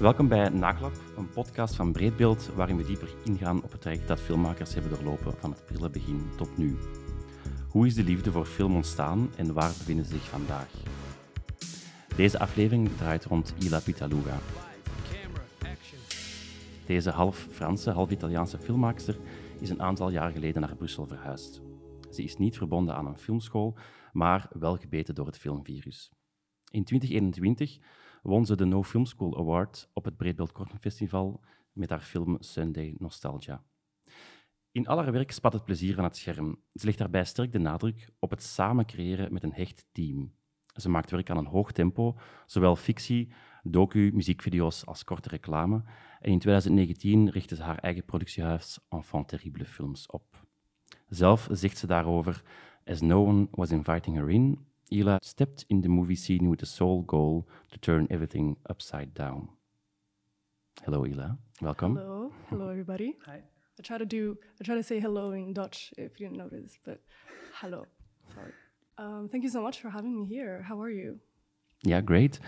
Welkom bij Naklap, een podcast van Breedbeeld waarin we dieper ingaan op het traject dat filmmakers hebben doorlopen van het prille begin tot nu. Hoe is de liefde voor film ontstaan en waar bevinden ze zich vandaag? Deze aflevering draait rond Ila Pitaluga. Deze half Franse, half Italiaanse filmmaakster is een aantal jaar geleden naar Brussel verhuisd. Ze is niet verbonden aan een filmschool, maar wel gebeten door het filmvirus. In 2021 won ze de No Film School Award op het Breedbeeld Kortenfestival met haar film Sunday Nostalgia. In al haar werk spat het plezier van het scherm. Ze legt daarbij sterk de nadruk op het samen creëren met een hecht team. Ze maakt werk aan een hoog tempo, zowel fictie, docu, muziekvideo's als korte reclame. En in 2019 richtte ze haar eigen productiehuis Enfant Terrible Films op. Zelf zegt ze daarover: As no one was inviting her in, Ila stepped in the movie scene with the sole goal to turn everything upside down. Hello, Ila. Welcome. Hello, hello everybody. Hi. I try to do, I try to say hello in Dutch if you didn't notice, but hello. Sorry. Um, thank you so much for having me here. How are you? Yeah, great.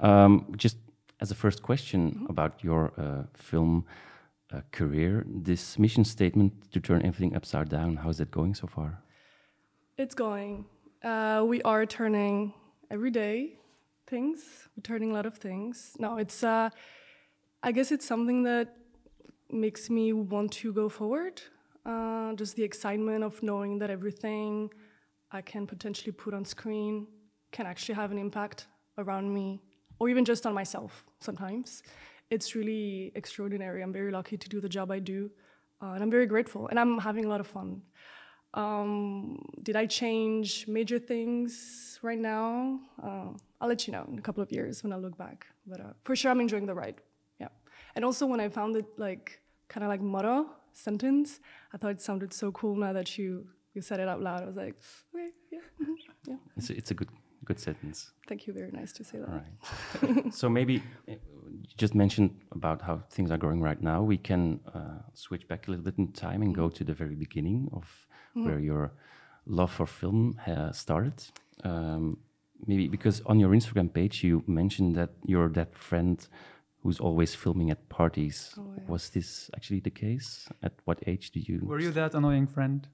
Um, just as a first question about your uh, film uh, career, this mission statement to turn everything upside down, how is it going so far? It's going. Uh, we are turning every day things. We're turning a lot of things. No, it's. Uh, I guess it's something that makes me want to go forward. Uh, just the excitement of knowing that everything I can potentially put on screen can actually have an impact around me, or even just on myself. Sometimes it's really extraordinary. I'm very lucky to do the job I do, uh, and I'm very grateful. And I'm having a lot of fun. Um, did I change major things right now? Uh, I'll let you know in a couple of years when I look back. But uh, for sure, I'm enjoying the ride. Yeah. And also, when I found it like kind of like motto sentence, I thought it sounded so cool. Now that you you said it out loud, I was like, okay, yeah, mhm, yeah. It's a, it's a good good sentence. Thank you. Very nice to say that. All right. so maybe you just mentioned about how things are going right now. We can uh, switch back a little bit in time and go to the very beginning of where your love for film uh, started. Um, maybe because on your Instagram page you mentioned that you're that friend who's always filming at parties. Oh, yeah. Was this actually the case? At what age did you? Were you that annoying friend?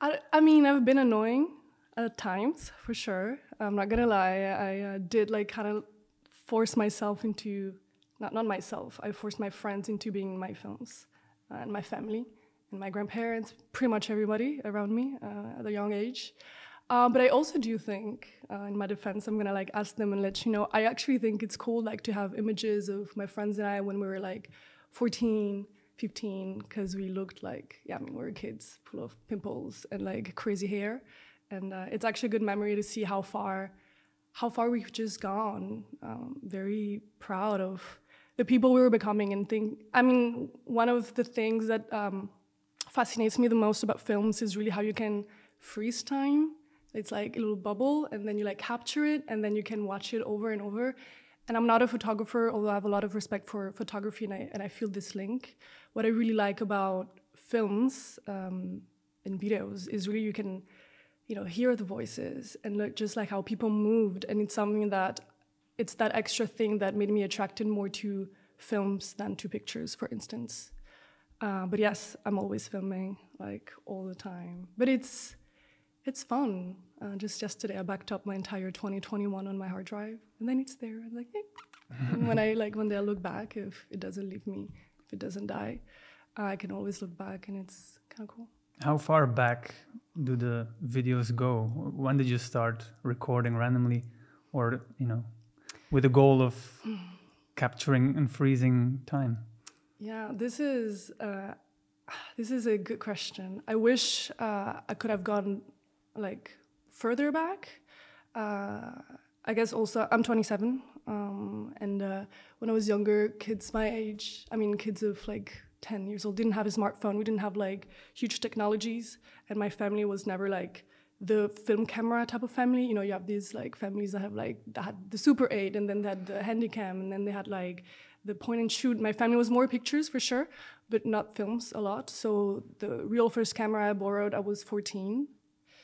I, I mean, I've been annoying at times for sure. I'm not gonna lie. I uh, did like kind of force myself into not not myself. I forced my friends into being my films and my family and my grandparents, pretty much everybody around me uh, at a young age. Uh, but I also do think, uh, in my defense, I'm gonna like ask them and let you know. I actually think it's cool like to have images of my friends and I when we were like 14, 15, because we looked like yeah, I mean we were kids, full of pimples and like crazy hair, and uh, it's actually a good memory to see how far, how far we've just gone. Um, very proud of the people we were becoming and think. I mean, one of the things that um, fascinates me the most about films is really how you can freeze time. It's like a little bubble, and then you like capture it, and then you can watch it over and over. And I'm not a photographer, although I have a lot of respect for photography, and I, and I feel this link. What I really like about films um, and videos is really you can, you know, hear the voices and look just like how people moved, and it's something that it's that extra thing that made me attracted more to films than to pictures, for instance. Uh, but yes, I'm always filming like all the time. But it's it's fun. Uh, just yesterday, I backed up my entire 2021 on my hard drive, and then it's there. I'm like, hey. and when I like one day I look back, if it doesn't leave me, if it doesn't die, I can always look back, and it's kind of cool. How far back do the videos go? When did you start recording randomly, or you know, with the goal of capturing and freezing time? Yeah, this is uh, this is a good question. I wish uh, I could have gone like further back. Uh, I guess also I'm 27, um, and uh, when I was younger, kids my age, I mean kids of like 10 years old, didn't have a smartphone. We didn't have like huge technologies, and my family was never like the film camera type of family. You know, you have these like families that have like that had the Super 8, and then they had the Handycam, and then they had like the point and shoot. My family was more pictures for sure, but not films a lot. So the real first camera I borrowed, I was 14.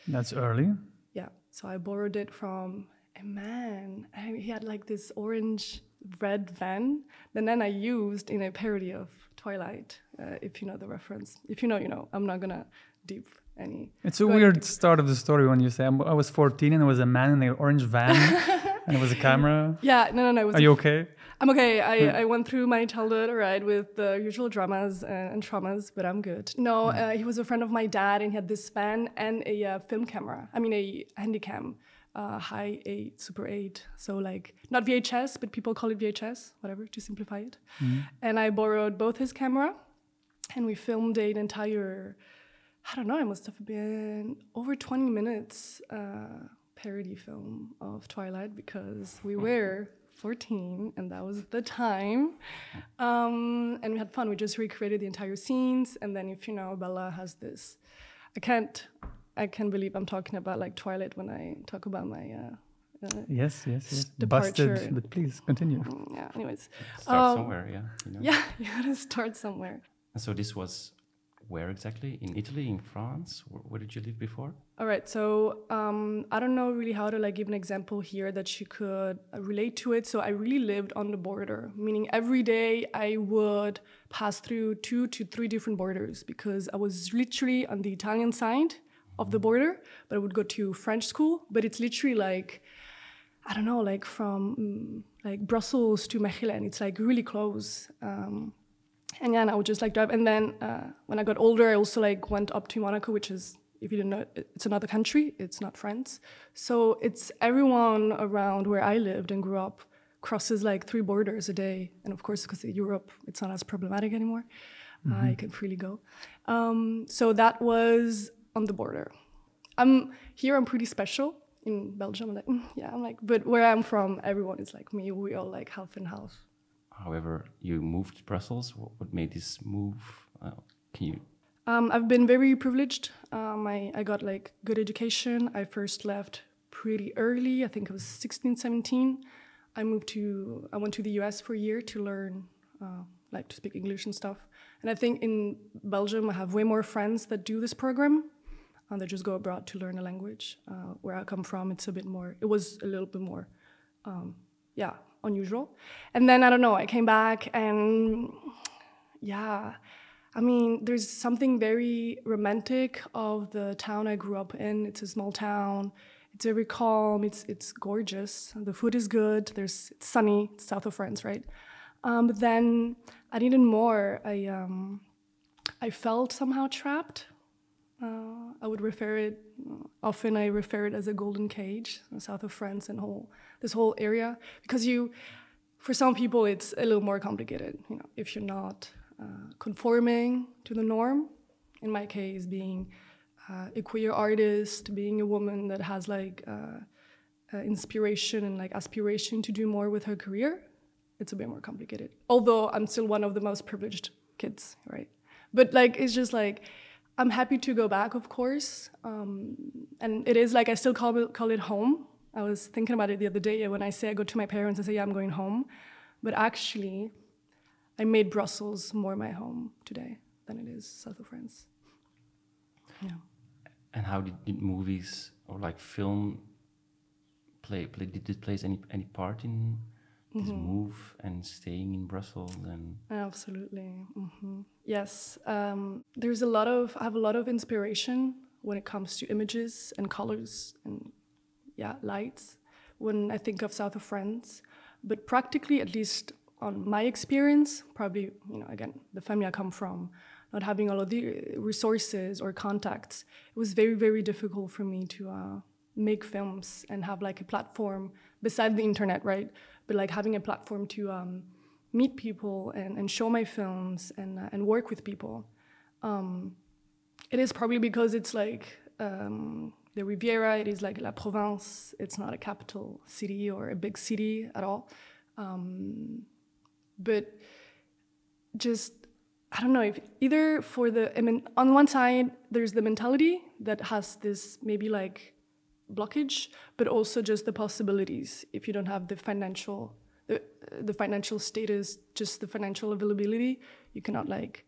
That's early. Yeah, so I borrowed it from a man. And he had like this orange red van that then I used in a parody of Twilight, uh, if you know the reference. If you know, you know. I'm not gonna deep any. It's a weird start of the story when you say I was 14 and there was a man in an orange van and there was a camera. Yeah, no, no, no. It was Are you okay? I'm okay. I, I went through my childhood, all right, with the usual dramas and, and traumas, but I'm good. No, uh, he was a friend of my dad, and he had this van and a uh, film camera. I mean, a Handycam, uh, high eight, super eight. So like not VHS, but people call it VHS, whatever, to simplify it. And I borrowed both his camera, and we filmed an entire. I don't know. It must have been over 20 minutes uh, parody film of Twilight because we were 14 and that was the time. Um, and we had fun. We just recreated the entire scenes. And then, if you know, Bella has this. I can't. I can't believe I'm talking about like Twilight when I talk about my. Uh, uh, Yes, yes, yes. Departure. Busted, but please continue. yeah. Anyways, Start Um, somewhere, yeah. You know? yeah, you gotta start somewhere. And so this was where exactly? In Italy, in France? Where, where did you live before? All right, so um, I don't know really how to like give an example here that you could uh, relate to it. So I really lived on the border, meaning every day I would pass through two to three different borders because I was literally on the Italian side of the border, but I would go to French school. But it's literally like I don't know, like from mm, like Brussels to Mechelen. It's like really close. Um, and yeah, and I would just like drive. And then uh, when I got older, I also like went up to Monaco, which is, if you didn't know, it's another country. It's not France. So it's everyone around where I lived and grew up crosses like three borders a day. And of course, because Europe, it's not as problematic anymore. Uh, you can freely go. Um, so that was on the border. I'm here. I'm pretty special in Belgium. I'm like, mm, yeah. I'm like, but where I'm from, everyone is like me. We all like half and half. However, you moved to Brussels. What, what made this move? Uh, can you? Um, I've been very privileged. Um, I, I got like good education. I first left pretty early. I think I was 16, 17. I moved to, I went to the US for a year to learn, uh, like to speak English and stuff. And I think in Belgium, I have way more friends that do this program. And they just go abroad to learn a language. Uh, where I come from, it's a bit more, it was a little bit more, um, yeah, unusual. And then I don't know, I came back and yeah, I mean, there's something very romantic of the town I grew up in. It's a small town. It's very calm. It's it's gorgeous. The food is good. There's it's sunny. It's south of France, right? Um, but then I needed more. I um, I felt somehow trapped. Uh, I would refer it often. I refer it as a golden cage, south of France and whole this whole area because you for some people it's a little more complicated you know if you're not uh, conforming to the norm in my case being uh, a queer artist being a woman that has like uh, uh, inspiration and like aspiration to do more with her career it's a bit more complicated although i'm still one of the most privileged kids right but like it's just like i'm happy to go back of course um, and it is like i still call call it home I was thinking about it the other day when I say I go to my parents and say, yeah, I'm going home. But actually, I made Brussels more my home today than it is south of France. Yeah. And how did, did movies or like film play? play did it play any any part in this move and staying in Brussels? And Absolutely. hmm Yes. Um, there's a lot of, I have a lot of inspiration when it comes to images and colors and, yeah, lights when I think of South of France. But practically, at least on my experience, probably, you know, again, the family I come from, not having all of the resources or contacts, it was very, very difficult for me to uh, make films and have like a platform beside the internet, right? But like having a platform to um, meet people and, and show my films and, uh, and work with people. Um, it is probably because it's like um, the Riviera, it is like La Provence, it's not a capital city or a big city at all. Um, but just, I don't know, if either for the, I mean, on one side, there's the mentality that has this maybe like blockage, but also just the possibilities if you don't have the financial the, the financial status, just the financial availability, you cannot like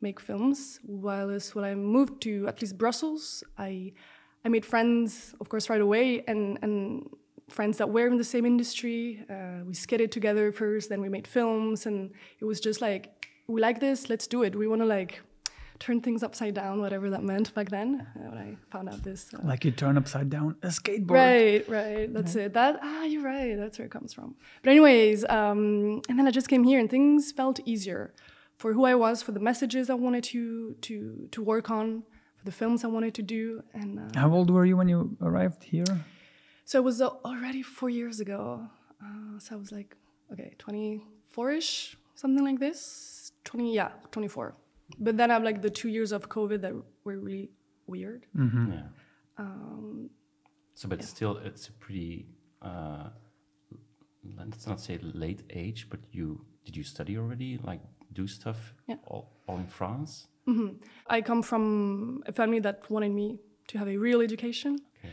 make films. Whilst when I moved to at least Brussels, I I made friends, of course, right away, and and friends that were in the same industry. Uh, we skated together first, then we made films, and it was just like, we like this, let's do it. We want to like turn things upside down, whatever that meant back then. Uh, when I found out this, uh, Like you turn upside down a skateboard. Right, right. That's it. That ah, you're right. That's where it comes from. But anyways, um, and then I just came here, and things felt easier for who I was, for the messages I wanted to to to work on, for the films I wanted to do, and uh, How old were you when you arrived here? so it was uh, already four years ago. Uh, so I was like, okay, 24ish, something like this. 20, yeah, 24. But then I have like the two years of COVID that were really weird. Yeah. Um, So, but still, it's a pretty. Uh, let's not say late age, but you did you study already? Like do stuff Yeah. all, all in France? I come from a family that wanted me to have a real education. Okay.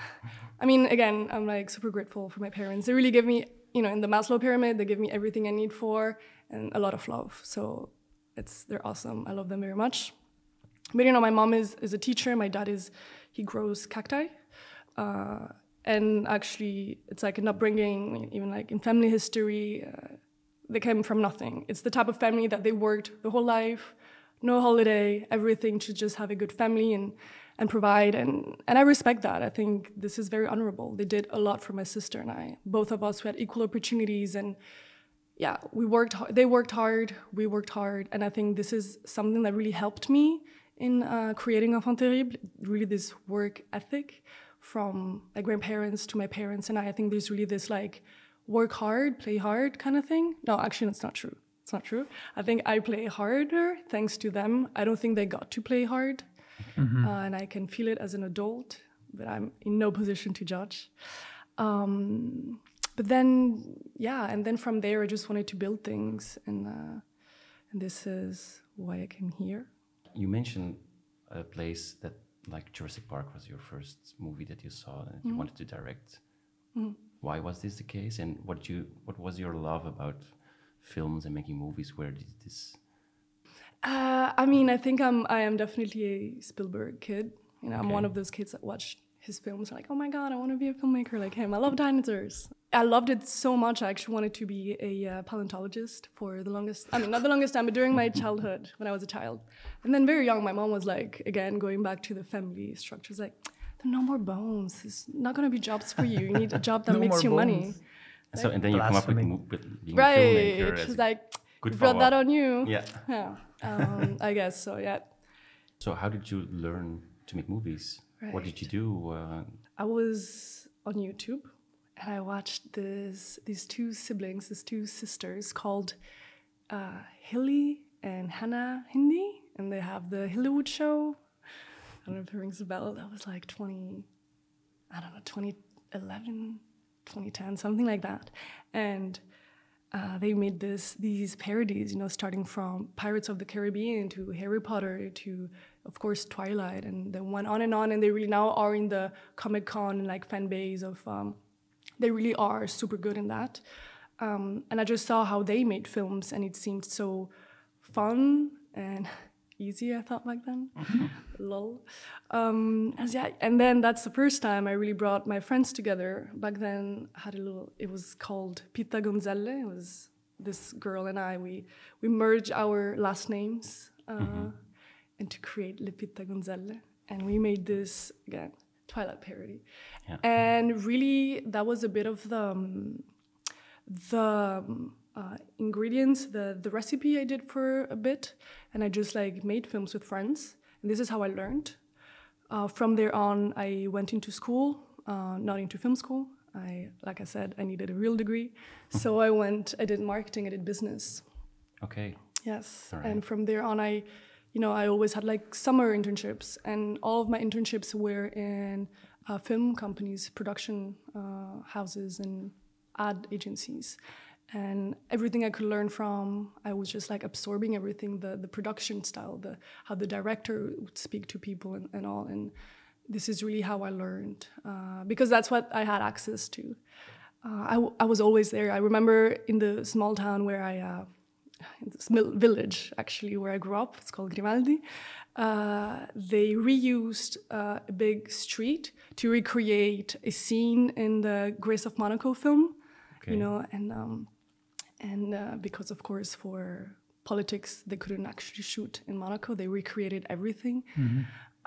I mean, again, I'm like super grateful for my parents. They really give me, you know, in the Maslow pyramid, they give me everything I need for and a lot of love. So it's they're awesome. I love them very much. But you know, my mom is is a teacher. My dad is he grows cacti, uh, and actually, it's like an upbringing, even like in family history. Uh, they came from nothing. It's the type of family that they worked the whole life, no holiday, everything to just have a good family and and provide. And and I respect that. I think this is very honorable. They did a lot for my sister and I. Both of us we had equal opportunities and yeah, we worked. They worked hard. We worked hard, and I think this is something that really helped me in uh, creating Enfant Terrible. Really, this work ethic from my grandparents to my parents and I. I think there's really this like work hard, play hard kind of thing. No, actually, that's not true. It's not true. I think I play harder thanks to them. I don't think they got to play hard, uh, and I can feel it as an adult, but I'm in no position to judge. Um, but then, yeah, and then from there, I just wanted to build things, and uh, and this is why I came here. You mentioned a place that, like Jurassic Park, was your first movie that you saw and you wanted to direct. Why was this the case, and what you what was your love about films and making movies? Where did this? Uh, I mean, I think I'm I am definitely a Spielberg kid. You know, I'm one of those kids that watched his films like, oh my god, I want to be a filmmaker like him. I love dinosaurs. I loved it so much. I actually wanted to be a uh, paleontologist for the longest. I mean, not the longest time, but during my childhood when I was a child. And then very young, my mom was like, again, going back to the family structures, like, there are no more bones. There's not gonna be jobs for you. You need a job that No makes more you money. bones. And so, and then you come up with, Blasphemy. with being a Right. filmmaker. as She's like, good you brought that on you. Yeah. Yeah. Um, I guess so. Yeah. So, how did you learn to make movies? What did you do? Uh, I was on YouTube and I watched this these two siblings, these two sisters called uh, Hilly and Hannah Hindi, and they have the Hillywood show. I don't know if it rings a bell. That was like 20, I don't know, 2011, 2010, something like that. And uh, they made this these parodies, you know, starting from Pirates of the Caribbean to Harry Potter to, of course, Twilight, and they went on and on. And they really now are in the Comic Con and like fan base of. Um, they really are super good in that. Um, and I just saw how they made films, and it seemed so fun and easy. I thought back then, lol. Um, and yeah, and then that's the first time I really brought my friends together. Back then, I had a little. It was called Pita Gonzale. It was this girl and I. We we merged our last names uh, and to create Le Pita Gonzale, and we made this again Twilight parody. Yeah. And really, that was a bit of the um, the um, uh, ingredients, the the recipe I did for a bit, and I just like made films with friends. And this is how I learned. Uh, from there on, I went into school, uh, not into film school. I, like I said, I needed a real degree, so I went. I did marketing. I did business. okay. Yes. All And from there on, I, you know, I always had like summer internships, and all of my internships were in uh, film companies, production uh, houses, and ad agencies. And everything I could learn from, I was just like absorbing everything the, the production style, the how the director would speak to people and, and all. And this is really how I learned uh, because that's what I had access to. Uh, I, I was always there. I remember in the small town where I in this village actually where I grew up. It's called Grimaldi. Uh, they reused uh, a big street to recreate a scene in the Grace of Monaco film. Okay. You know, and um, and uh, because of course for politics they couldn't actually shoot in Monaco, they recreated everything.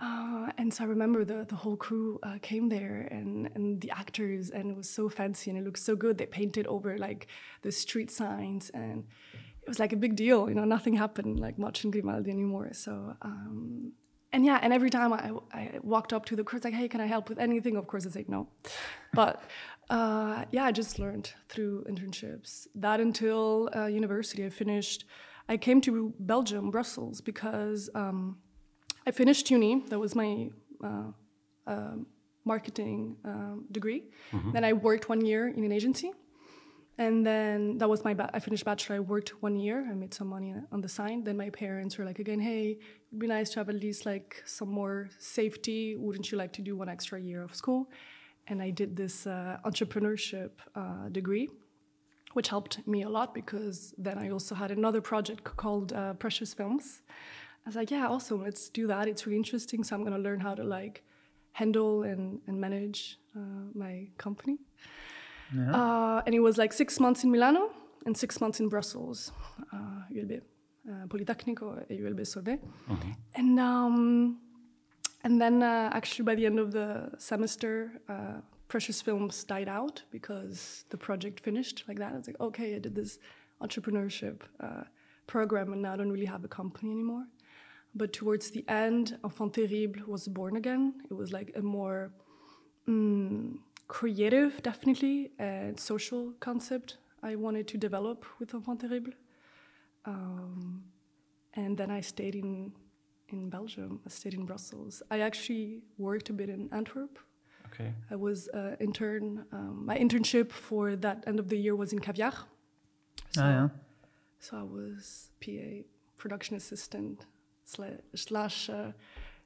Uh, and so I remember the, the whole crew uh, came there and, and the actors, and it was so fancy and it looked so good. They painted over like the street signs, and was like a big deal. You know, nothing happened like much in Grimaldi anymore. So, um, and yeah, and every time I, I walked up to the it's like, hey, can I help with anything? Of course, I said no. But uh, yeah, I just learned through internships. That until uh, university, I finished. I came to Belgium, Brussels, because. Um, I finished uni. That was my uh, uh, marketing um, degree. Then I worked one year in an agency, and then that was my. Ba- I finished bachelor. I worked one year. I made some money on the side. Then my parents were like, again, hey, it'd be nice to have at least like some more safety. Wouldn't you like to do one extra year of school? And I did this uh, entrepreneurship uh, degree which helped me a lot because then I also had another project called uh, Precious Films. I was like, yeah, awesome, let's do that. It's really interesting. So I'm gonna learn how to like handle and, and manage uh, my company. Yeah. Uh, and it was like six months in Milano and six months in Brussels, uh, ULB, uh, Politecnico et ULB Solvay. And um, and then uh, actually by the end of the semester, uh, Precious Films died out because the project finished like that. It's like, okay, I did this entrepreneurship uh, program and now I don't really have a company anymore. But towards the end, Enfant Terrible was born again. It was like a more mm, creative, definitely, and social concept I wanted to develop with Enfant Terrible. Um, and then I stayed in in Belgium. I stayed in Brussels. I actually worked a bit in Antwerp. Okay. I was uh, intern. Um, my internship for that end of the year was in Caviar. So, ah, yeah. so I was PA, production assistant slash, slash uh,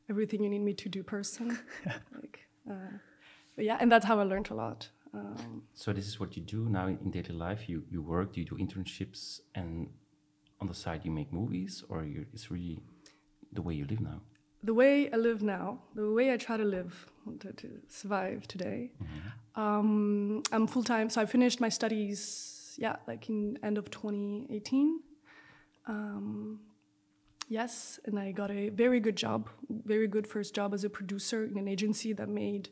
everything you need me to do person. like, uh, but yeah, and that's how I learned a lot. Um, So this is what you do now in daily life. You you work, you do internships, and on the side you make movies, or it's really the way you live now. the way I live now, the way I try to live to, to survive today, um, I'm full time. So I finished my studies, yeah, like in end of 2018. Um, yes, and I got a very good job, very good first job as a producer in an agency that made,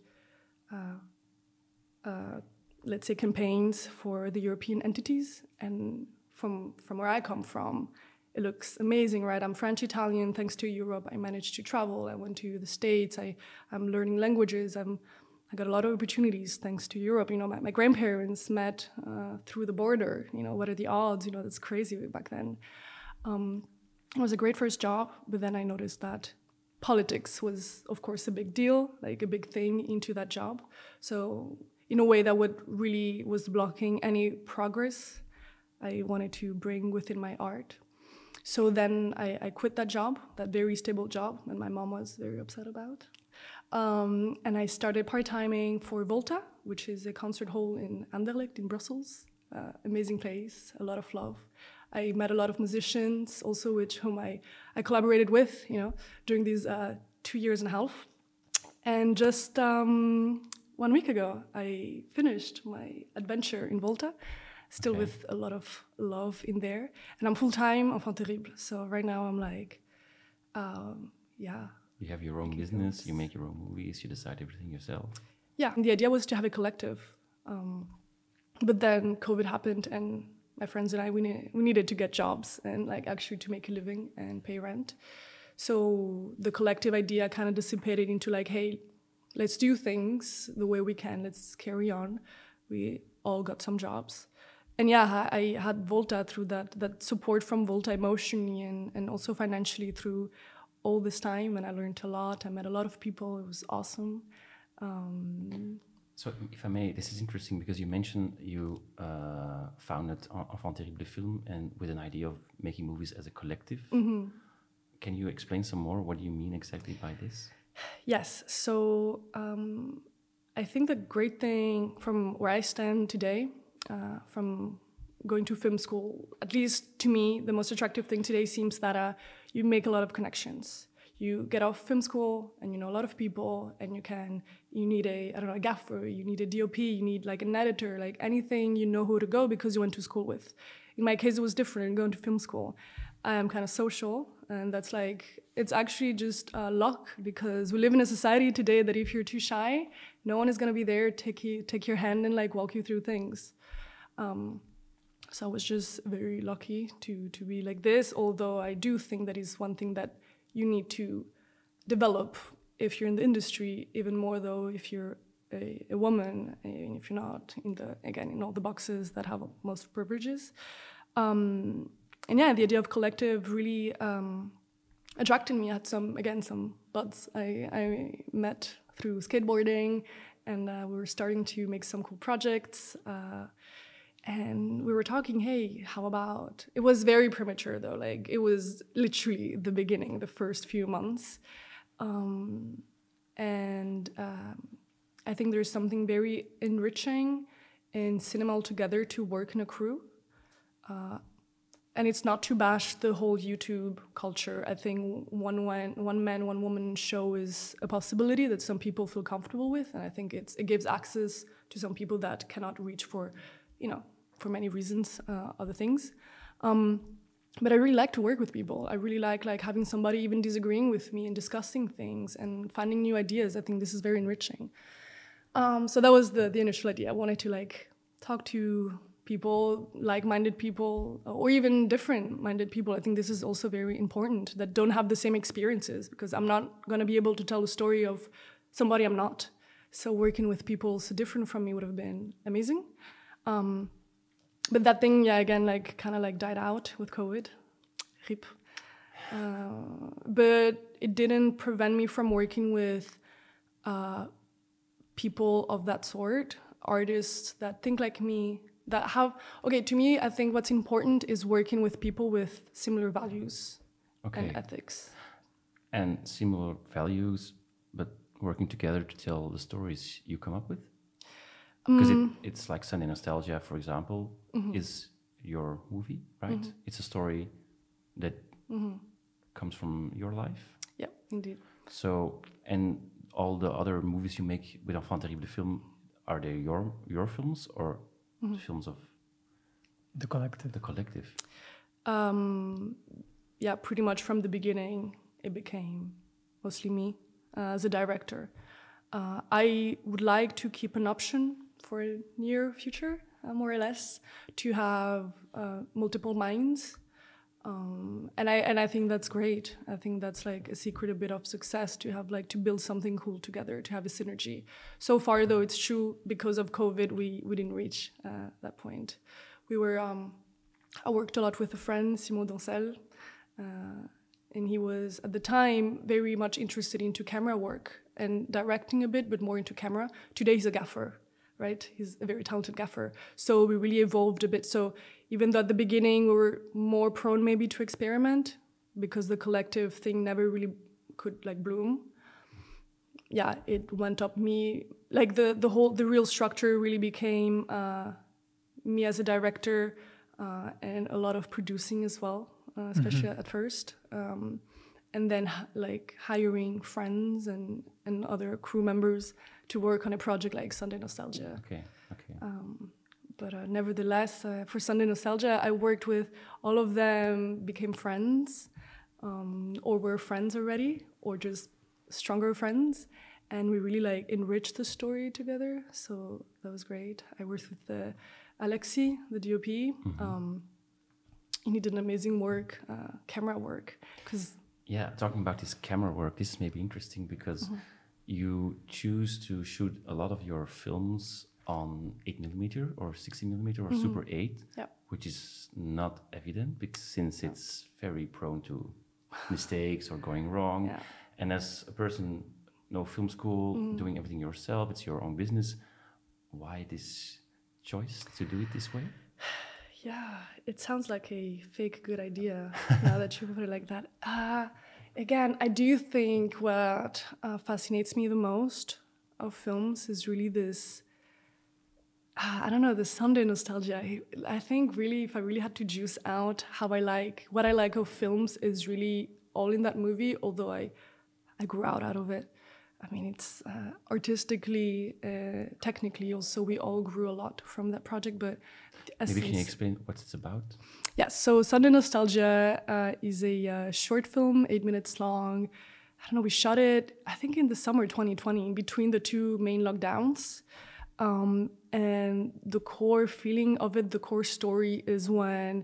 let's say, campaigns for the European entities. And from from where I come from, it looks amazing, right? I'm French Italian. Thanks to Europe, I managed to travel. I went to the States. I, I'm learning languages. I'm, I got a lot of opportunities thanks to Europe. You know, my, my grandparents met uh, through the border. You know, what are the odds? You know, that's crazy back then. Um, it was a great first job, but then I noticed that politics was, of course, a big deal, like a big thing into that job. So, in a way, that would really was blocking any progress I wanted to bring within my art. So then I, I quit that job, that very stable job, and my mom was very upset about. Um, and I started part timing for Volta, which is a concert hall in Anderlecht in Brussels. Uh, amazing place, a lot of love. I met a lot of musicians, also which whom I, I collaborated with, you know, during these uh, two years and a half. And just um, one week ago, I finished my adventure in Volta, still Okay. with a lot of love in there. And I'm full time Enfant Terrible. So right now I'm like, um, yeah. You have your own business, you make your own movies, you decide everything yourself. Yeah, and the idea was to have a collective. Um, but then COVID happened, and my friends and I, we, ne- we needed to get jobs and like actually to make a living and pay rent. So the collective idea kind of dissipated into like, hey, let's do things the way we can, let's carry on. We all got some jobs. And yeah, I I had Volta through that, that support from Volta emotionally and, and also financially through all this time. And I learned a lot. I met a lot of people. It was awesome. Um, So, if I may, this is interesting because you mentioned you uh, founded En- Enfant Terrible Film and with an idea of making movies as a collective. Can you explain some more? What do you mean exactly by this? Yes. So um, I think the great thing from where I stand today, uh, from going to film school, at least to me, the most attractive thing today seems that uh, you make a lot of connections. You get off film school and you know a lot of people, and you can, you need a, I don't know, a gaffer, you need a DOP, you need like an editor, like anything, you know who to go because you went to school with. In my case, it was different going to film school. I am kind of social, and that's like, it's actually just uh, luck because we live in a society today that if you're too shy, no one is gonna be there, take, you, take your hand and like walk you through things. Um, so I was just very lucky to to be like this. Although I do think that is one thing that you need to develop if you're in the industry. Even more though if you're a, a woman, and if you're not in the again in all the boxes that have most privileges. Um, and yeah, the idea of collective really um, attracted me. I had some again some buds I, I met through skateboarding, and uh, we were starting to make some cool projects. Uh, and we were talking hey how about it was very premature though like it was literally the beginning the first few months. Um, and um, i think there's something very enriching in cinema altogether to work in a crew. Uh, and it's not to bash the whole youtube culture. I think one, one, one man one woman show is a possibility that some people feel comfortable with and i think it's, it gives access to some people that cannot reach for you know, for many reasons, uh, other things. Um, but I really like to work with people. I really like like having somebody even disagreeing with me and discussing things and finding new ideas. I think this is very enriching. Um, so that was the the initial idea. I wanted to like talk to people, like-minded people, or even different-minded people. I think this is also very important that don't have the same experiences because I'm not gonna be able to tell the story of somebody I'm not. So working with people so different from me would have been amazing. Um, but that thing, yeah, again, like kind of like died out with COVID. Rip. Uh, but it didn't prevent me from working with uh, people of that sort, artists that think like me, that have, okay, to me, I think what's important is working with people with similar values Okay. and ethics. And similar values, but working together to tell the stories you come up with? Because it, it's like Sunday Nostalgia, for example, is your movie, right? It's a story that comes from your life. Yeah, indeed. So, and all the other movies you make with Enfant Terrible the Film, are they your your films or the films of The collective. the collective? Um, yeah, pretty much from the beginning, it became mostly me uh, as a director. Uh, I would like to keep an option for near future, uh, more or less, to have uh, multiple minds. Um, and I and I think that's great. I think that's like a secret a bit of success to have like to build something cool together, to have a synergy. So far, though, it's true because of COVID, we we didn't reach uh, that point. We were um, I worked a lot with a friend, Simon Dancel, uh, and he was at the time very much interested into camera work and directing a bit, but more into camera. Today he's a gaffer, right? He's a very talented gaffer. So we really evolved a bit. So even though at the beginning we were more prone maybe to experiment because the collective thing never really could like bloom. Yeah, it went up me like the the whole the real structure really became uh, me as a director uh, and a lot of producing as well, uh, especially at first. Um, and then like hiring friends and, and other crew members to work on a project like Sunday Nostalgia. Okay, okay. But uh, nevertheless, uh, for Sunday Nostalgia, I worked with all of them, became friends, um, or were friends already, or just stronger friends, and we really like enriched the story together. So that was great. I worked with the Alexi, the DOP, um, and he did an amazing work, uh, camera work, because Yeah, talking about this camera work, this may be interesting because you choose to shoot a lot of your films on 8 millimeter or 60 millimeter or Super 8, Yeah. which is not evident because since it's very prone to mistakes or going wrong. Yeah. And as a person, no film school, doing everything yourself, it's your own business. Why this choice to do it this way? Yeah, it sounds like a fake good idea now that you put it like that. Uh, again, I do think what uh, fascinates me the most of films is really this ah, I don't know the Sunday nostalgia. I, I think really, if I really had to juice out how I like what I like of films, is really all in that movie. Although I, I grew out out of it. I mean, it's uh, artistically, uh, technically, also we all grew a lot from that project. But Maybe can you explain what it's about? Yes, so Sunday Nostalgia uh, is a uh, short film, eight minutes long. I don't know, we shot it, I think, in the summer 2020, in between the two main lockdowns. Um, and the core feeling of it, the core story is when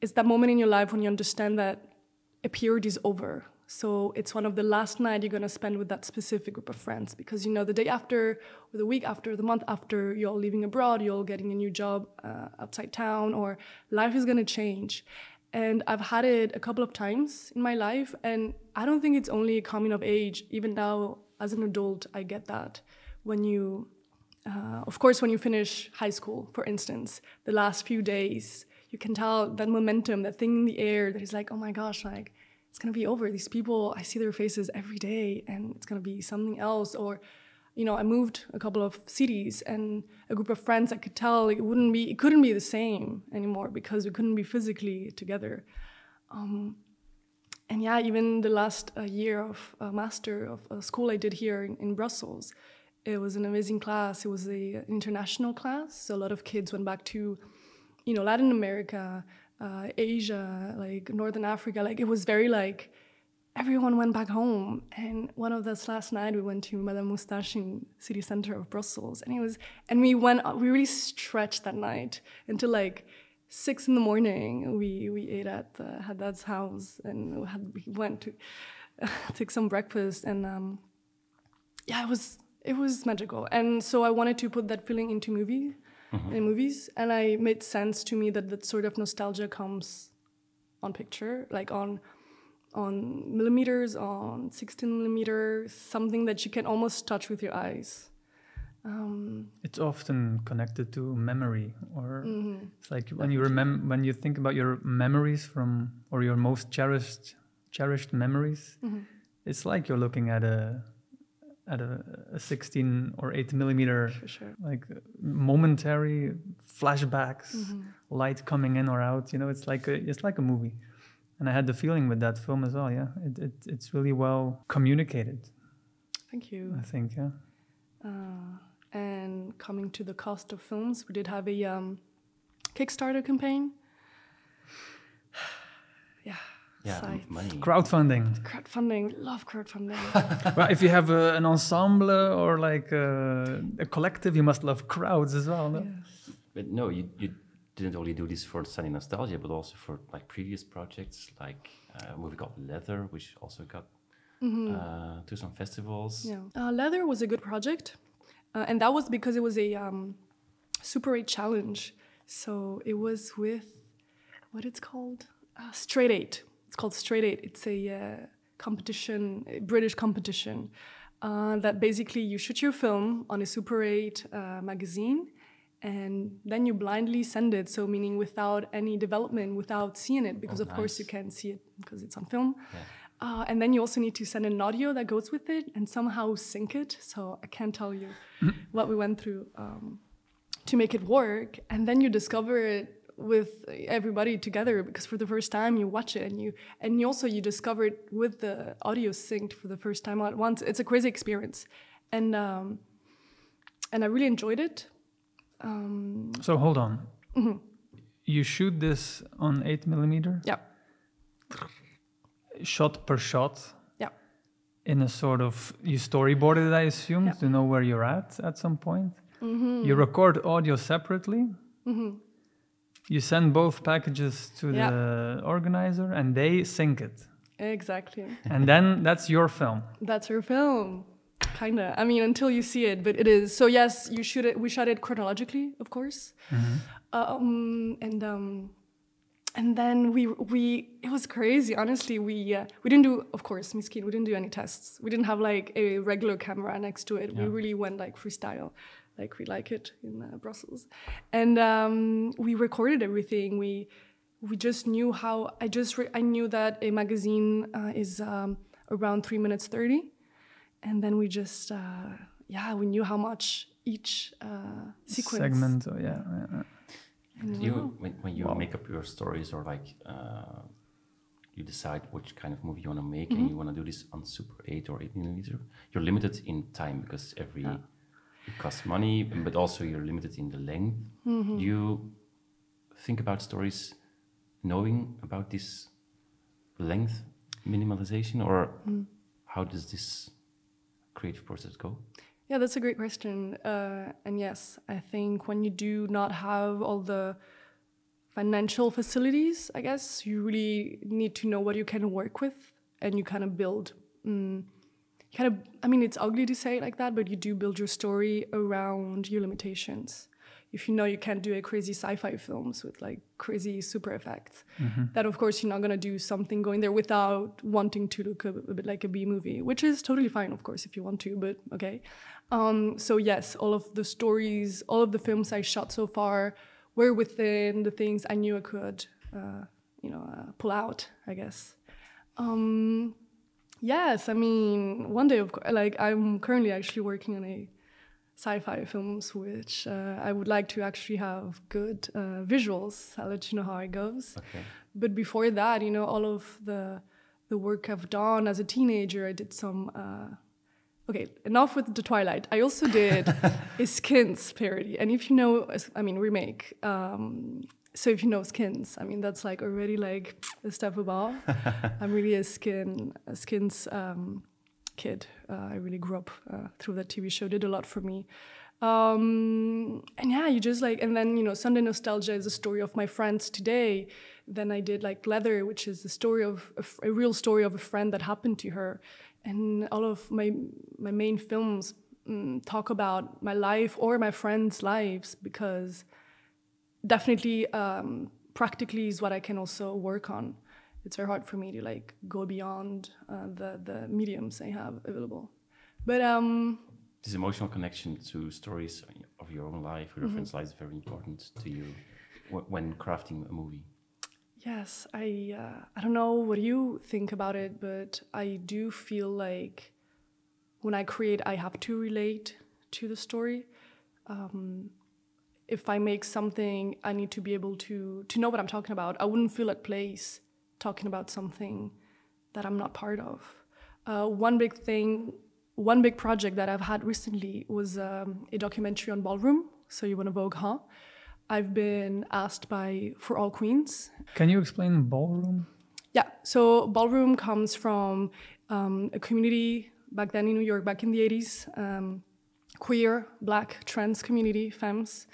it's that moment in your life when you understand that a period is over. So it's one of the last night you're gonna spend with that specific group of friends because you know the day after, or the week after, the month after, you're all living abroad, you're all getting a new job uh, outside town, or life is gonna change. And I've had it a couple of times in my life, and I don't think it's only coming of age. Even now, as an adult, I get that when you uh, of course, when you finish high school, for instance, the last few days, you can tell that momentum, that thing in the air that is like, oh my gosh, like it's gonna be over. These people, I see their faces every day, and it's gonna be something else. Or, you know, I moved a couple of cities, and a group of friends, I could tell it wouldn't be, it couldn't be the same anymore because we couldn't be physically together. Um, and yeah, even the last uh, year of uh, master of uh, school I did here in, in Brussels, it was an amazing class. It was an international class, so a lot of kids went back to, you know, Latin America, uh, Asia, like Northern Africa. Like it was very like everyone went back home. And one of us last night we went to Madame Moustache in city center of Brussels, and it was and we went we really stretched that night until like six in the morning. We we ate at uh, Haddad's house and we, had, we went to take some breakfast and um, yeah, it was it was magical. And so I wanted to put that feeling into movie in movies, and I made sense to me that that sort of nostalgia comes on picture, like on on millimeters, on 16 millimeters, something that you can almost touch with your eyes. Um, It's often connected to memory, or mhm. it's like when you remember when you think about your memories from or your most cherished cherished memories. Mhm. It's like you're looking at a at a, a 16 or 8 millimeter sure. like momentary flashbacks, Mhm. light coming in or out. You know, it's like a, it's like a movie. And I had the feeling with that film as well. Yeah, it, it it's really well communicated. Thank you. I think. Yeah. Uh, and coming to the cost of films, we did have a um, Kickstarter campaign. Yeah. Yeah, sites. money. Crowdfunding. Crowdfunding, love crowdfunding. well, if you have a, an ensemble or like a, a collective, you must love crowds as well. No? yes. But no, you, you didn't only do this for Sunday Nostalgia, but also for like previous projects, like uh, a movie called Leather, which also got uh, to some festivals. Yeah. Uh, Leather was a good project. Uh, and that was because it was a um, Super 8 challenge. So it was with, what it's called? Uh, Straight 8. It's called Straight 8. It's a uh, competition, a British competition, uh, that basically you shoot your film on a Super 8 uh, magazine and then you blindly send it. So, meaning without any development, without seeing it, because Oh, of course you can't see it because it's on film. Yeah. Uh, and then you also need to send an audio that goes with it and somehow sync it. So I can't tell you what we went through um, to make it work. And then you discover it with everybody together because for the first time you watch it and you and you also you discover it with the audio synced for the first time at once. It's a crazy experience, and um, and I really enjoyed it. Um, So hold on. You shoot this on eight millimeter, yeah, shot per shot. Yeah. In a sort of you storyboarded, it, I assume, Yeah. to know where you're at at some point. Mm-hmm. You record audio separately. You send both packages to Yeah. the organizer, and they sync it. exactly. and then that's your film. That's your film. Kinda. I mean, until you see it, but it is. So yes, you shoot it. We shot it chronologically, of course. Um, and um, and then we we it was crazy. Honestly, we uh, we didn't do, of course, Miskin. We didn't do any tests. We didn't have like a regular camera next to it. We really went like freestyle, like we like it in uh, Brussels. And um, we recorded everything. We we just knew how. I just re- I knew that a magazine uh, is um, around three minutes thirty and then we just uh, yeah we knew how much each uh, sequence. segment. Oh, yeah, yeah, yeah. And you wow. when, when you Wow. make up your stories or like uh, you decide which kind of movie you want to make Mm-hmm. and you want to do this on super 8 or 8 millimeter you're limited in time because every Yeah. It costs money but also you're limited in the length Mm-hmm. do you think about stories knowing about this length minimalization or Mm. how does this creative process go Yeah, that's a great question. Uh, and yes, I think when you do not have all the financial facilities, I guess you really need to know what you can work with, and you kind of build. Mm, kind of, I mean, it's ugly to say it like that, but you do build your story around your limitations. If you know you can't do a crazy sci-fi films with like crazy super effects, that of course you're not gonna do something going there without wanting to look a, a bit like a B movie, which is totally fine, of course, if you want to. But okay. Um, so yes, all of the stories, all of the films I shot so far were within the things I knew I could, uh, you know, uh, pull out. I guess. Um, yes, I mean, one day of course, like I'm currently actually working on a sci-fi films, which uh, I would like to actually have good uh, visuals. I'll let you know how it goes. okay But before that, you know, all of the the work I've done as a teenager, I did some. Uh, okay, enough with the Twilight. I also did a Skins parody, and if you know, I mean remake. Um, so if you know Skins, I mean that's like already like a step above. I'm really a skin a Skins um, kid. Uh, I really grew up uh, through that TV show. Did a lot for me. Um, and yeah, you just like, and then, you know, Sunday Nostalgia is a story of my friends today. Then I did like Leather, which is the story of a, f- a real story of a friend that happened to her. And all of my, my main films mm, talk about my life or my friends' lives because definitely um, practically is what I can also work on. It's very hard for me to like go beyond uh, the, the mediums I have available. But um, this emotional connection to stories of your own life or your Mm-hmm. friends' lives is very important to you when crafting a movie. Yes, I uh, I don't know what you think about it, but I do feel like when I create, I have to relate to the story. Um, if I make something, I need to be able to to know what I'm talking about. I wouldn't feel at place talking about something that I'm not part of. Uh, one big thing, one big project that I've had recently was um, a documentary on ballroom. So you want to Vogue, huh? I've been asked by For All Queens Can you explain ballroom? yeah, so ballroom comes from um, a community back then in New York, back in the 80s, um, queer, black, trans community, femmes,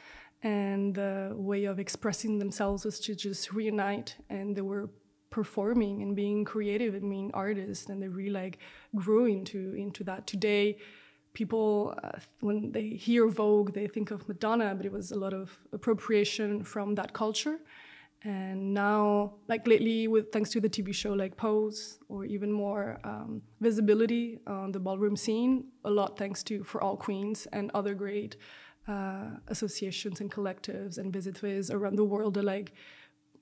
and the way of expressing themselves was to just reunite, and they were performing and being creative and being artists, and they really like grew into into that. Today, people uh, when they hear Vogue, they think of Madonna, but it was a lot of appropriation from that culture. And now, like lately, with thanks to the TV show like Pose, or even more um, visibility on the ballroom scene, a lot thanks to For All Queens and other great uh, associations and collectives and visitors around the world are like,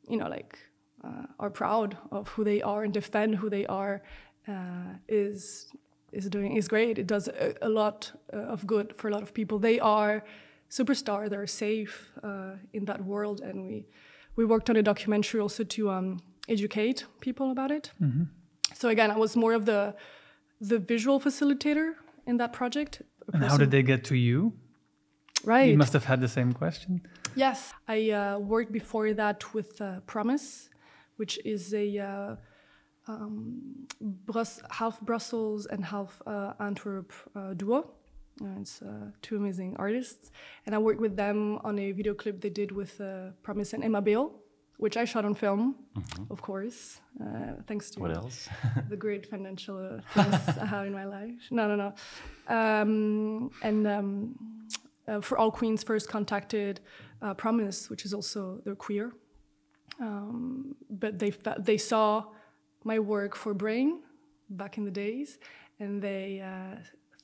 you know, like uh, are proud of who they are and defend who they are. Uh, is is doing is great. It does a, a lot uh, of good for a lot of people. They are superstar. They're safe uh, in that world, and we we worked on a documentary also to um, educate people about it. So again, I was more of the the visual facilitator in that project. And how did they get to you? right? You must have had the same question. Yes, I uh, worked before that with uh, Promise, which is a uh, um, Brus- half Brussels and half uh, Antwerp uh, duo. Uh, it's uh, two amazing artists, and I worked with them on a video clip they did with uh, Promise and Emma Bale, which I shot on film, of course, uh, thanks to What else? the great financial uh, things I have in my life. No, no, no. Um, and um, uh, for All Queens, first contacted uh, Promise, which is also they're queer, um, but they they saw my work for Brain back in the days, and they uh,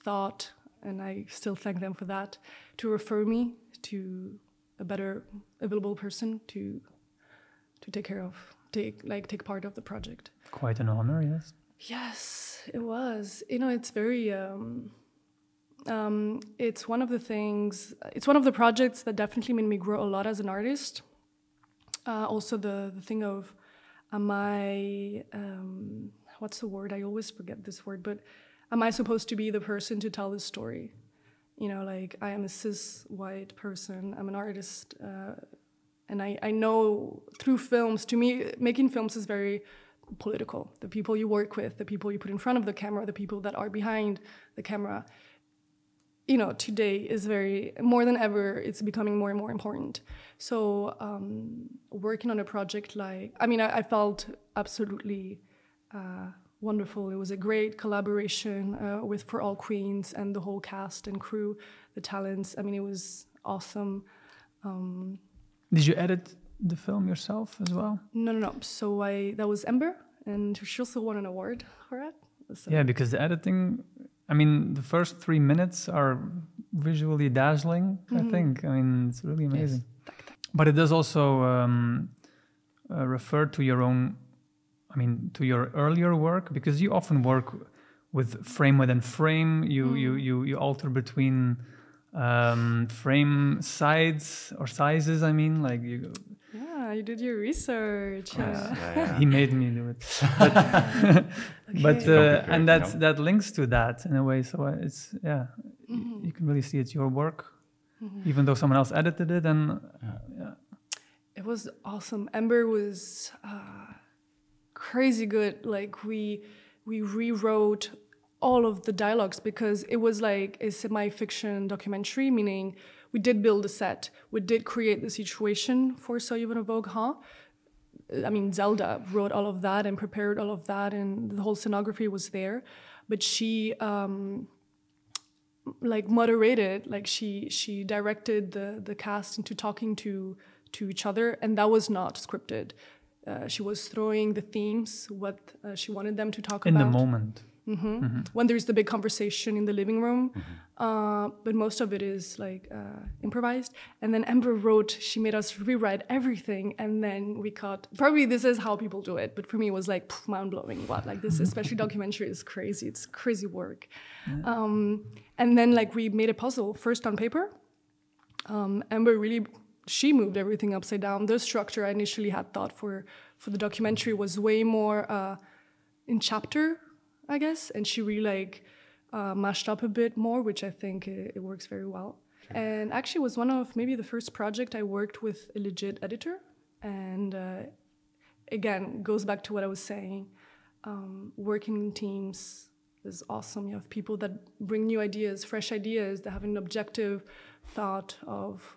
thought, and I still thank them for that, to refer me to a better available person to to take care of, take like take part of the project. Quite an honor, yes. Yes, it was. You know, it's very. Um, Um, it's one of the things. It's one of the projects that definitely made me grow a lot as an artist. Uh, also, the the thing of, am I? Um, what's the word? I always forget this word, but am I supposed to be the person to tell this story? You know, like I am a cis white person. I'm an artist, uh, and I I know through films. To me, making films is very political. The people you work with, the people you put in front of the camera, the people that are behind the camera. You know, today is very more than ever. It's becoming more and more important. So, um, working on a project like, I mean, I, I felt absolutely uh, wonderful. It was a great collaboration uh, with For All Queens and the whole cast and crew, the talents. I mean, it was awesome. Um, Did you edit the film yourself as well? No, no, no. So I that was Ember, and she also won an award for it. So. Yeah, because the editing, I mean, the first three minutes are visually dazzling. I Mhm. think. I mean, it's really amazing. Yes. But it does also um, uh, refer to your own, I mean, to your earlier work because you often work with frame within frame. You you you you alter between um, frame sides or sizes. I mean, like you. Yeah, you did your research. Yes, yeah. yeah, yeah. He made me do it, but, but uh, Complicated, and you that's know. that links to that in a way. So uh, it's yeah, y- Mhm. you can really see it's your work, Mhm. even though someone else edited it. And yeah. It was awesome. Ember was uh, crazy good. Like we we rewrote all of the dialogues because it was like a semi-fiction documentary, meaning we did build a set, we did create the situation for So You Wanna Vogue, huh? I mean, Zelda wrote all of that and prepared all of that, and the whole scenography was there. But she um, like moderated, like she she directed the the cast into talking to to each other, and that was not scripted. Uh, she was throwing the themes, what uh, she wanted them to talk about. in the moment, hmm when there's the big conversation in the living room. Uh, but most of it is like uh, improvised. And then Ember wrote, she made us rewrite everything. And then we cut, probably this is how people do it. But for me, it was like mind blowing. What? Like this, especially documentary, is crazy. It's crazy work. Um, and then like we made a puzzle first on paper. Um, Ember really, she moved everything upside down. The structure I initially had thought for, for the documentary was way more uh, in chapter I guess, and she really like uh, mashed up a bit more, which I think it, it works very well. And actually, was one of maybe the first project I worked with a legit editor, and uh, again goes back to what I was saying. Um, working in teams is awesome. You have people that bring new ideas, fresh ideas, that have an objective thought of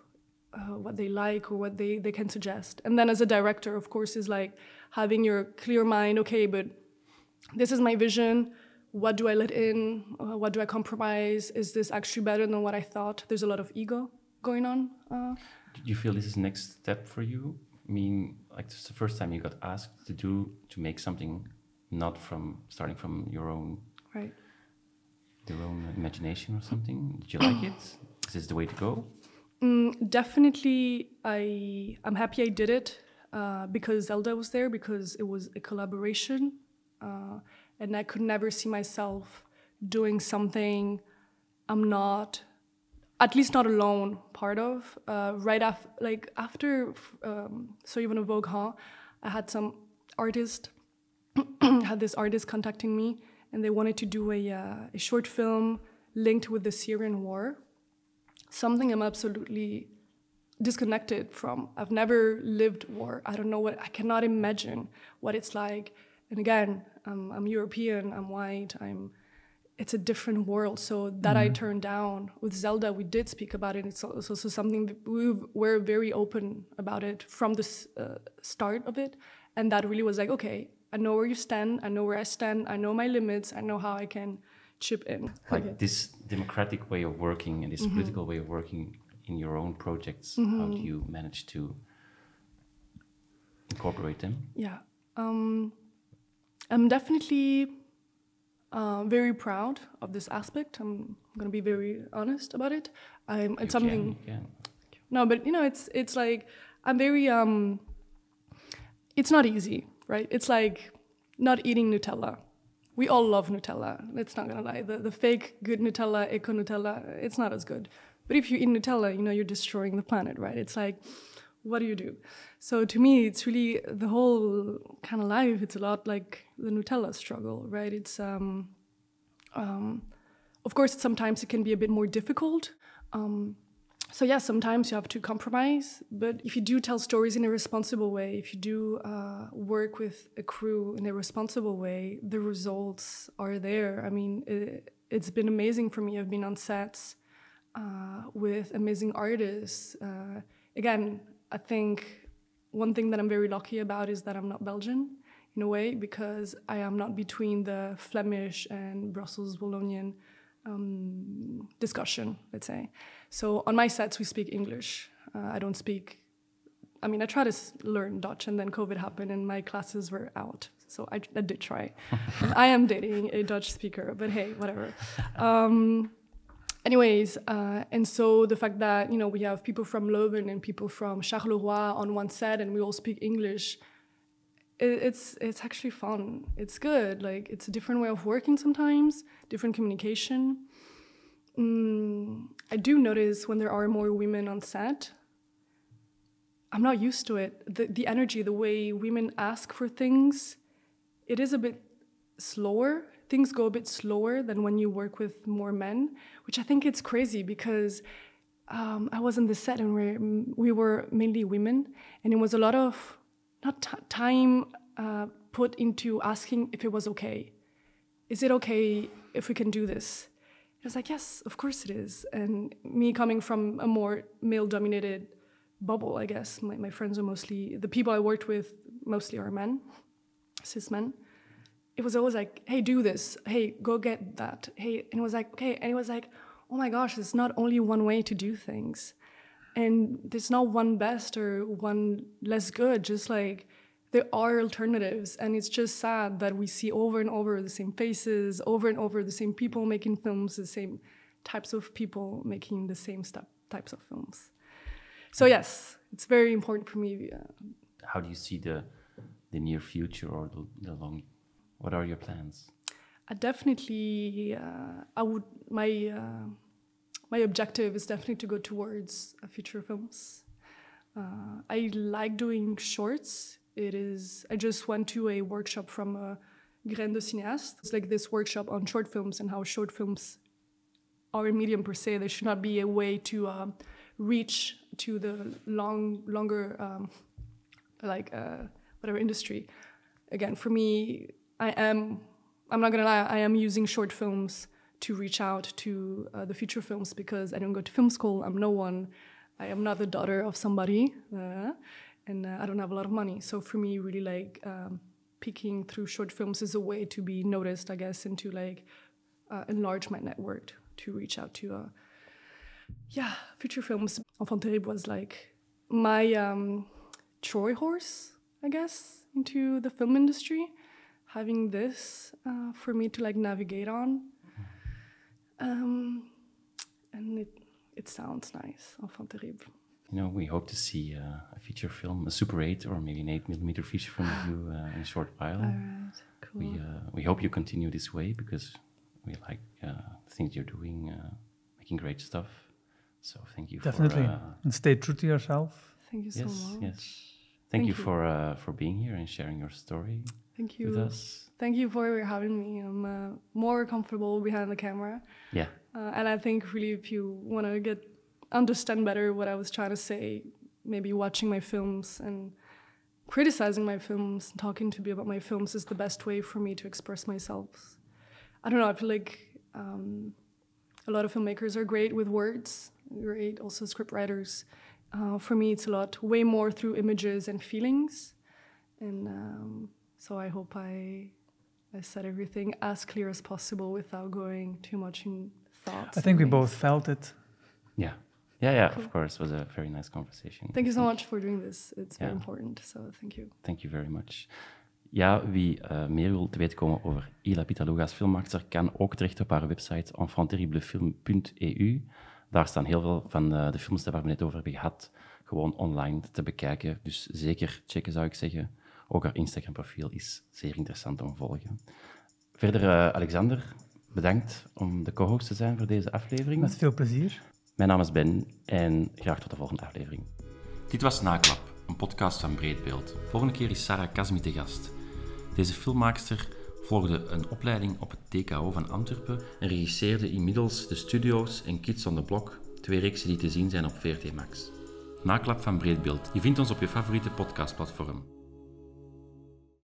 uh, what they like or what they, they can suggest. And then as a director, of course, is like having your clear mind, okay, but this is my vision. What do I let in? Uh, what do I compromise? Is this actually better than what I thought? There's a lot of ego going on. Uh, Did you feel this is next step for you? I mean, like this is the first time you got asked to do to make something not from starting from your own right. your own imagination or something. Did you like it? Is this the way to go? Mm, definitely, I I'm happy I did it uh, because Zelda was there because it was a collaboration, uh, and I could never see myself doing something I'm not, at least not alone, part of. Uh, right after, like after, um, so even a Vogue, huh? I had some artist, had this artist contacting me, and they wanted to do a uh, a short film linked with the Syrian war something I'm absolutely disconnected from. I've never lived war. I don't know what, I cannot imagine what it's like. And again, I'm, I'm European, I'm white, I'm, it's a different world. So that I turned down. With Zelda, we did speak about it. It's also so something we were very open about it from the uh, start of it. And that really was like, okay, I know where you stand, I know where I stand, I know my limits, I know how I can chip in. Like Okay. this democratic way of working and this Mm-hmm. political way of working in your own projects. How do you manage to incorporate them? Yeah. Um, I'm definitely uh, very proud of this aspect. I'm going to be very honest about it. I'm, You it's something. Can, can. No, but you know, it's it's like I'm very. Um, it's not easy, right? It's like not eating Nutella. We all love Nutella. Let's not gonna lie. The, the fake good Nutella, eco Nutella, it's not as good. But if you eat Nutella, you know, you're destroying the planet, right? It's like, what do you do? So to me, it's really the whole kind of life. It's a lot like the Nutella struggle, right? It's, um, um, of course, sometimes it can be a bit more difficult. Um, so yeah, sometimes you have to compromise. But if you do tell stories in a responsible way, if you do uh, work with a crew in a responsible way, the results are there. I mean, it, has been amazing for me. I've been on sets uh, with amazing artists. Uh, again, I think one thing that I'm very lucky about is that I'm not Belgian in a way because I am not between the Flemish and Brussels Wallonian um, discussion, let's say. So on my sets, we speak English. Uh, I don't speak, I mean, I try to learn Dutch and then COVID happened and my classes were out. So I, I did try. I am dating a Dutch speaker, but hey, whatever. Um, anyways, uh, and so the fact that, you know, we have people from Leuven and people from Charleroi on one set and we all speak English, it's, it's actually fun. It's good. Like, it's a different way of working sometimes, different communication. Mm, I do notice when there are more women on set. I'm not used to it. The, the energy, the way women ask for things, it is a bit slower. Things go a bit slower than when you work with more men, which I think it's crazy because um, I was on the set and we we were mainly women, and it was a lot of not time uh, put into asking if it was okay. Is it okay if we can do this? I was like, yes, of course it is. And me coming from a more male dominated bubble, I guess, my, my friends are mostly, the people I worked with mostly are men, cis men. It was always like, hey, do this. Hey, go get that. Hey, and it was like, okay. And it was like, oh my gosh, there's not only one way to do things. And there's not one best or one less good. Just like, there are alternatives and it's just sad that we see over and over the same faces over and over the same people making films the same types of people making the same types of films. So yes it's very important for me uh, how do you see the the near future or the, the long what are your plans? I definitely uh, i would my uh, my objective is definitely to go towards feature films. Uh, I like doing shorts it is, I just went to a workshop from uh, de Cinéaste. It's like this workshop on short films and how short films are a medium per se. There should not be a way to um, reach to the long, longer, um, like uh, whatever industry. Again, for me, I am, I'm not gonna lie, I am using short films to reach out to uh, the feature films because I don't go to film school. I'm no one. I am not the daughter of somebody. Uh, and uh, I don't have a lot of money. So for me, really like um, through short films is a way to be noticed, I guess, and to like uh, enlarge my network to reach out to, uh, yeah, feature films. Enfant Terrible was like my um, Troy horse, I guess, into the film industry. Having this uh, for me to like navigate on. Um, and it, it sounds nice, Enfant Terrible you know, we hope to see uh, a feature film, a Super 8 or maybe an 8 millimeter feature film of you uh, in a short while. All right, cool. We, uh, we hope you continue this way because we like uh, the things you're doing, uh, making great stuff. So thank you Definitely. For, uh, and stay true to yourself. Thank you so yes, much. Yes. Thank, thank you, you, for for being here and sharing your story. Thank you. With us. Thank you for having me. I'm more comfortable behind the camera. Yeah. and I think really, if you want to get understand better what I was trying to say, maybe watching my films and criticizing my films, and talking to me about my films is the best way for me to express myself. I don't know, I feel like um, a lot of filmmakers are great with words, great also script writers. Uh, for me, it's a lot, way more through images and feelings. And um, so I hope I, I said everything as clear as possible without going too much in thoughts. I think we both felt it. Yeah. Yeah, yeah, cool. of course. It was a very nice conversation. Thank you so much for doing this. It's very important, so thank you. Thank you very much. Ja, wie uh, meer wil te weten komen over Ila Pitaluga's filmmaakster, kan ook terecht op haar website enfantterriblefilm.eu. Daar staan heel veel van de, de films waar we net over hebben gehad, gewoon online te bekijken. Dus zeker checken, zou ik zeggen. Ook haar Instagram-profiel is zeer interessant om te volgen. Verder, uh, Alexander, bedankt om de co-host te zijn voor deze aflevering. Met veel plezier. Mijn naam is Ben en graag tot de volgende aflevering. Dit was Naklap, een podcast van Breedbeeld. Volgende keer is Sarah Kasmi te gast. Deze filmmaakster volgde een opleiding op het TKO van Antwerpen en regisseerde inmiddels de studio's en Kids on the Block, twee reeksen die te zien zijn op VRT Max. Naklap van Breedbeeld. Je vindt ons op je favoriete podcastplatform.